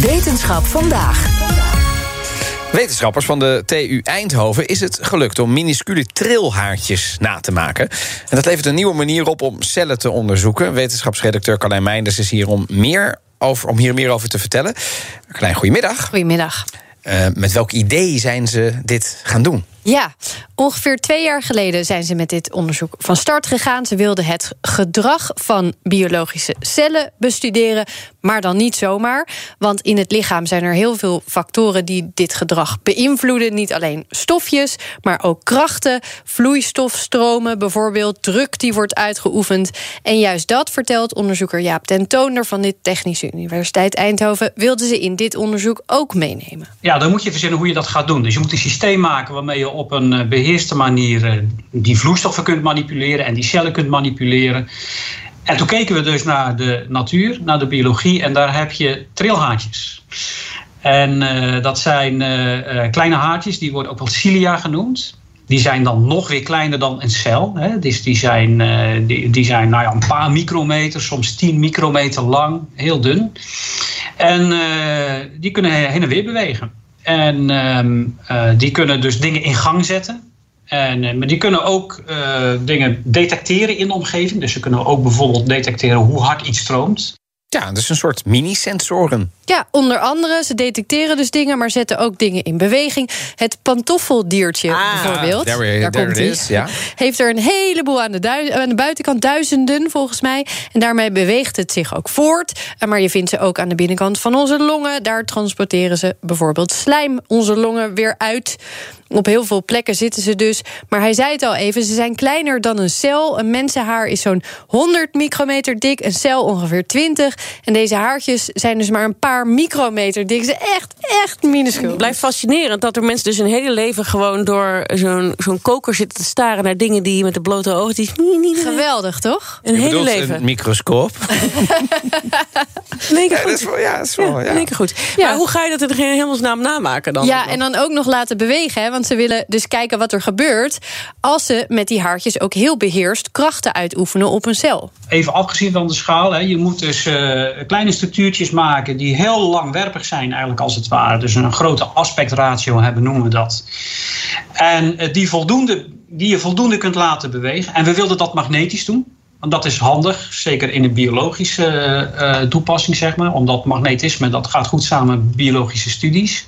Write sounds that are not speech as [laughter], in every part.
Wetenschap vandaag. Wetenschappers van de TU Eindhoven is het gelukt om minuscule trilhaartjes na te maken. En dat levert een nieuwe manier op om cellen te onderzoeken. Wetenschapsredacteur Carlijn Meinders is hier om, meer over, om hier meer over te vertellen. Carlijn, goedemiddag. Goedemiddag. Uh, met welk idee zijn ze dit gaan doen? Ja, ongeveer twee jaar geleden zijn ze met dit onderzoek van start gegaan. Ze wilden het gedrag van biologische cellen bestuderen, maar dan niet zomaar. Want in het lichaam zijn er heel veel factoren die dit gedrag beïnvloeden. Niet alleen stofjes, maar ook krachten, vloeistofstromen, bijvoorbeeld druk die wordt uitgeoefend. En juist dat vertelt onderzoeker Jaap ten Toonder van de Technische Universiteit Eindhoven, wilden ze in dit onderzoek ook meenemen. Ja, dan moet je verzinnen hoe je dat gaat doen. Dus je moet een systeem maken waarmee je op een beheerste manier die vloeistoffen kunt manipuleren en die cellen kunt manipuleren. En toen keken we dus naar de natuur, naar de biologie, en daar heb je trilhaartjes. En uh, dat zijn kleine haartjes, die worden ook wel cilia genoemd. Die zijn dan nog weer kleiner dan een cel. Hè. Dus die zijn, die, die zijn nou ja, een paar micrometer, soms 10 micrometer lang, heel dun. En die kunnen heen en weer bewegen. En uh, die kunnen dus dingen in gang zetten. En, uh, maar die kunnen ook uh, dingen detecteren in de omgeving. Dus ze kunnen ook bijvoorbeeld detecteren hoe hard iets stroomt. Ja, dus een soort mini-sensoren. Ja, onder andere, ze detecteren dus dingen, maar zetten ook dingen in beweging. Het pantoffeldiertje ah, bijvoorbeeld, there, daar there komt is, ja. heeft er een heleboel aan de, aan de buitenkant, duizenden volgens mij. En daarmee beweegt het zich ook voort. Maar je vindt ze ook aan de binnenkant van onze longen. Daar transporteren ze bijvoorbeeld slijm onze longen weer uit. Op heel veel plekken zitten ze dus. Maar hij zei het al even, ze zijn kleiner dan een cel. Een mensenhaar is zo'n 100 micrometer dik, een cel ongeveer 20. En deze haartjes zijn dus maar een paar micrometer dik. Ze echt, echt minuscuul. Het blijft fascinerend dat er mensen dus hun hele leven... gewoon door zo'n zo'n koker zitten te staren naar dingen... die met de blote ogen... Die Geweldig, toch? Een Je hele leven. een microscoop. [laughs] Keer Ja, goed. dat is wel, ja, dat is wel, Ja, ja. goed. Ja. Maar hoe ga je dat in geen hemelsnaam namaken dan? Ja, en dan ook nog laten bewegen. Hè, want ze willen dus kijken wat er gebeurt... als ze met die haartjes ook heel beheerst krachten uitoefenen op een cel. Even afgezien van de schaal. Hè, je moet dus uh, kleine structuurtjes maken die heel langwerpig zijn eigenlijk als het ware. Dus een grote aspectratio hebben noemen we dat. En uh, die, voldoende, die je voldoende kunt laten bewegen. En we wilden dat magnetisch doen. Want dat is handig, zeker in een biologische uh, toepassing, zeg maar. Omdat magnetisme, dat gaat goed samen met biologische studies.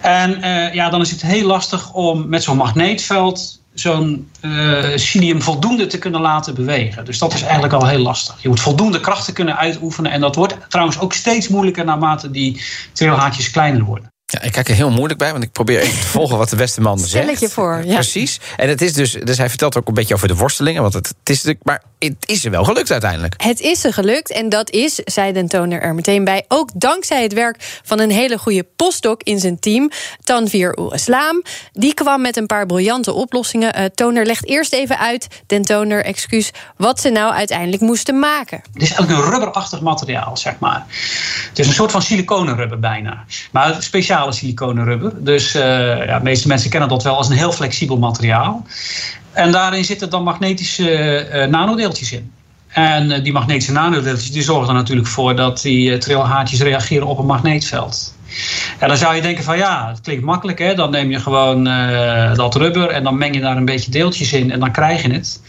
En ja, dan is het heel lastig om met zo'n magneetveld zo'n uh, voldoende te kunnen laten bewegen. Dus dat is eigenlijk al heel lastig. Je moet voldoende krachten kunnen uitoefenen. En dat wordt trouwens ook steeds moeilijker naarmate die trilhaartjes kleiner worden. Ja, ik kijk er heel moeilijk bij, want ik probeer even te volgen wat de beste man zegt. Stel ik je voor, ja. Precies. En het is dus, dus hij vertelt ook een beetje over de worstelingen, want het, het is natuurlijk, maar het is er wel gelukt uiteindelijk. Het is er gelukt en dat is, zei Den Toner er meteen bij, ook dankzij het werk van een hele goede postdoc in zijn team, Tanvir Oeslam. Die kwam met een paar briljante oplossingen. Uh, Toner legt eerst even uit, Den Toner, excuus, wat ze nou uiteindelijk moesten maken. Het is eigenlijk een rubberachtig materiaal, zeg maar. Het is een soort van siliconenrubber bijna. Maar speciaal siliconenrubber. Dus uh, ja, de meeste mensen kennen dat wel als een heel flexibel materiaal. En daarin zitten dan magnetische uh, nanodeeltjes in. En die magnetische nanodeeltjes die zorgen er natuurlijk voor dat die trilhaartjes reageren op een magneetveld. Ja, dan zou je denken van ja, het klinkt makkelijk hè. Dan neem je gewoon dat rubber en dan meng je daar een beetje deeltjes in en dan krijg je het.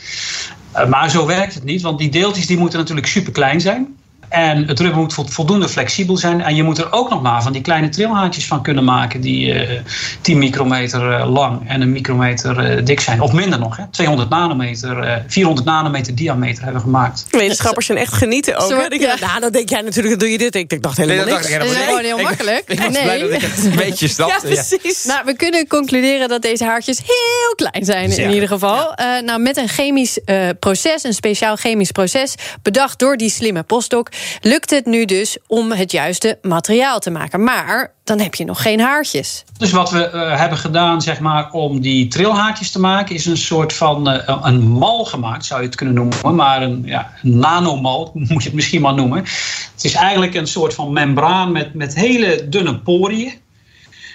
maar zo werkt het niet, want die deeltjes die moeten natuurlijk super klein zijn. En het rubber moet voldoende flexibel zijn. En je moet er ook nog maar van die kleine trilhaartjes van kunnen maken. Die uh, 10 micrometer uh, lang en een micrometer uh, dik zijn. Of minder nog. Hè? 200 nanometer, 400 nanometer diameter hebben we gemaakt. Wetenschappers zijn echt genieten ook. Hè? Ja. Nou, dan denk jij natuurlijk, doe je dit. Ik, dacht helemaal nee, niks. Dat, dat is gewoon heel makkelijk. Ik, ik was nee. blij dat ik het een beetje. Ja, precies. Nou, we kunnen concluderen dat deze haartjes heel klein zijn in Ja. ieder geval. Uh, nou, met een chemisch uh, proces, een speciaal chemisch proces... bedacht door die slimme postdoc... lukt het nu dus om het juiste materiaal te maken. Maar dan heb je nog geen haartjes. Dus wat we uh, hebben gedaan zeg maar, om die trilhaartjes te maken, is een soort van uh, een mal gemaakt, zou je het kunnen noemen. Maar een, ja, nanomal [laughs] moet je het misschien maar noemen. Het is eigenlijk een soort van membraan met, met hele dunne poriën.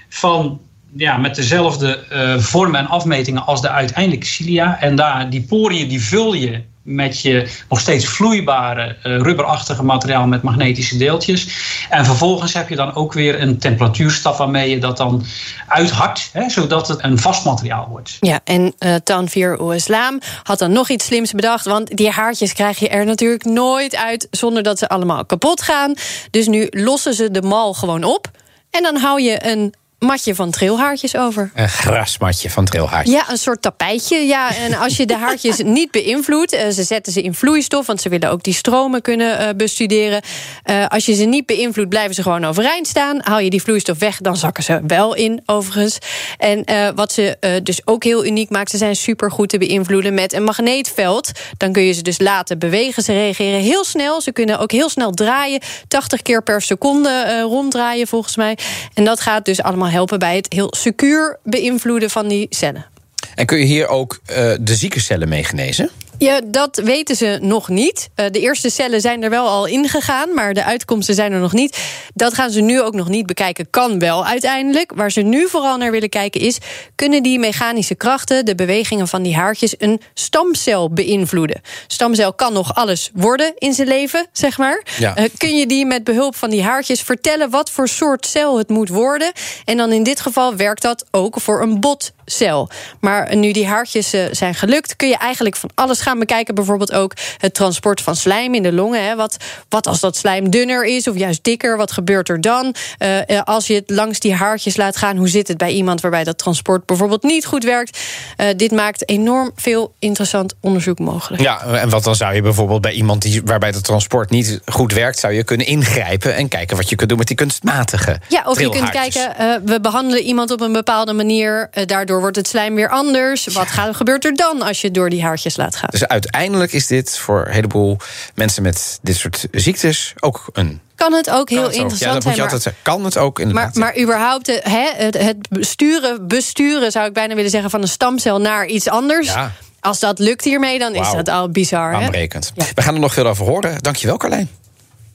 Van ja, met dezelfde uh, vormen en afmetingen als de uiteindelijke cilia. En daar, die poriën die vul je met je nog steeds vloeibare uh, rubberachtige materiaal met magnetische deeltjes. En vervolgens heb je dan ook weer een temperatuurstaf waarmee je dat dan uithardt, hè, zodat het een vast materiaal wordt. Ja, en uh, Tanvir Oeslam had dan nog iets slims bedacht, want die haartjes krijg je er natuurlijk nooit uit zonder dat ze allemaal kapot gaan. Dus nu lossen ze de mal gewoon op. En dan hou je een matje van trilhaartjes over. Een grasmatje van trilhaartjes. Ja, een soort tapijtje. Ja, en als je de haartjes [laughs] niet beïnvloedt, uh, ze zetten ze in vloeistof, want ze willen ook die stromen kunnen uh, bestuderen. Uh, als je ze niet beïnvloedt, blijven ze gewoon overeind staan. Haal je die vloeistof weg, dan zakken ze wel in, overigens. En wat ze dus ook heel uniek maakt, ze zijn super goed te beïnvloeden met een magneetveld. Dan kun je ze dus laten bewegen. Ze reageren heel snel. Ze kunnen ook heel snel draaien. 80 keer per seconde ronddraaien, volgens mij. En dat gaat dus allemaal helpen bij het heel secuur beïnvloeden van die cellen. En kun je hier ook uh, de zieke cellen mee genezen? Ja, dat weten ze nog niet. Uh, de eerste cellen zijn er wel al ingegaan, maar de uitkomsten zijn er nog niet. Dat gaan ze nu ook nog niet bekijken. Kan wel uiteindelijk. Waar ze nu vooral naar willen kijken is... kunnen die mechanische krachten, de bewegingen van die haartjes... een stamcel beïnvloeden? Stamcel kan nog alles worden in zijn leven, zeg maar. Ja. Uh, kun je die met behulp van die haartjes vertellen... wat voor soort cel het moet worden? En dan in dit geval werkt dat ook voor een botcel. Maar nu die haartjes uh, zijn gelukt... kun je eigenlijk van alles gaan bekijken. Bijvoorbeeld ook het transport van slijm in de longen. Hè. Wat, wat als dat slijm dunner is of juist dikker, wat gebeurt er dan? Uh, als je het langs die haartjes laat gaan, hoe zit het bij iemand waarbij dat transport bijvoorbeeld niet goed werkt? Uh, dit maakt enorm veel interessant onderzoek mogelijk. Ja, en wat dan zou je bijvoorbeeld bij iemand die, waarbij het transport niet goed werkt, zou je kunnen ingrijpen en kijken wat je kunt doen met die kunstmatige. Ja, of je kunt kijken, we behandelen iemand op een bepaalde manier, daardoor wordt het slijm weer anders. Wat gaat, gebeurt er dan als je door die haartjes laat gaan? Dus uiteindelijk is dit voor een heleboel mensen met dit soort ziektes ook een kan het ook heel interessant ja, dat zijn. Moet je altijd kan het ook inderdaad. Maar, maar überhaupt het, het besturen, besturen, zou ik bijna willen zeggen, van een stamcel naar iets anders. Ja. Als dat lukt hiermee, dan is dat al bizar. Baanbrekend. We gaan er nog veel over horen. Dankjewel, Carlijn.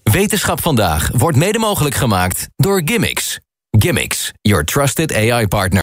Wetenschap vandaag wordt mede mogelijk gemaakt door Gimmicks. Gimmicks, your trusted AI partner.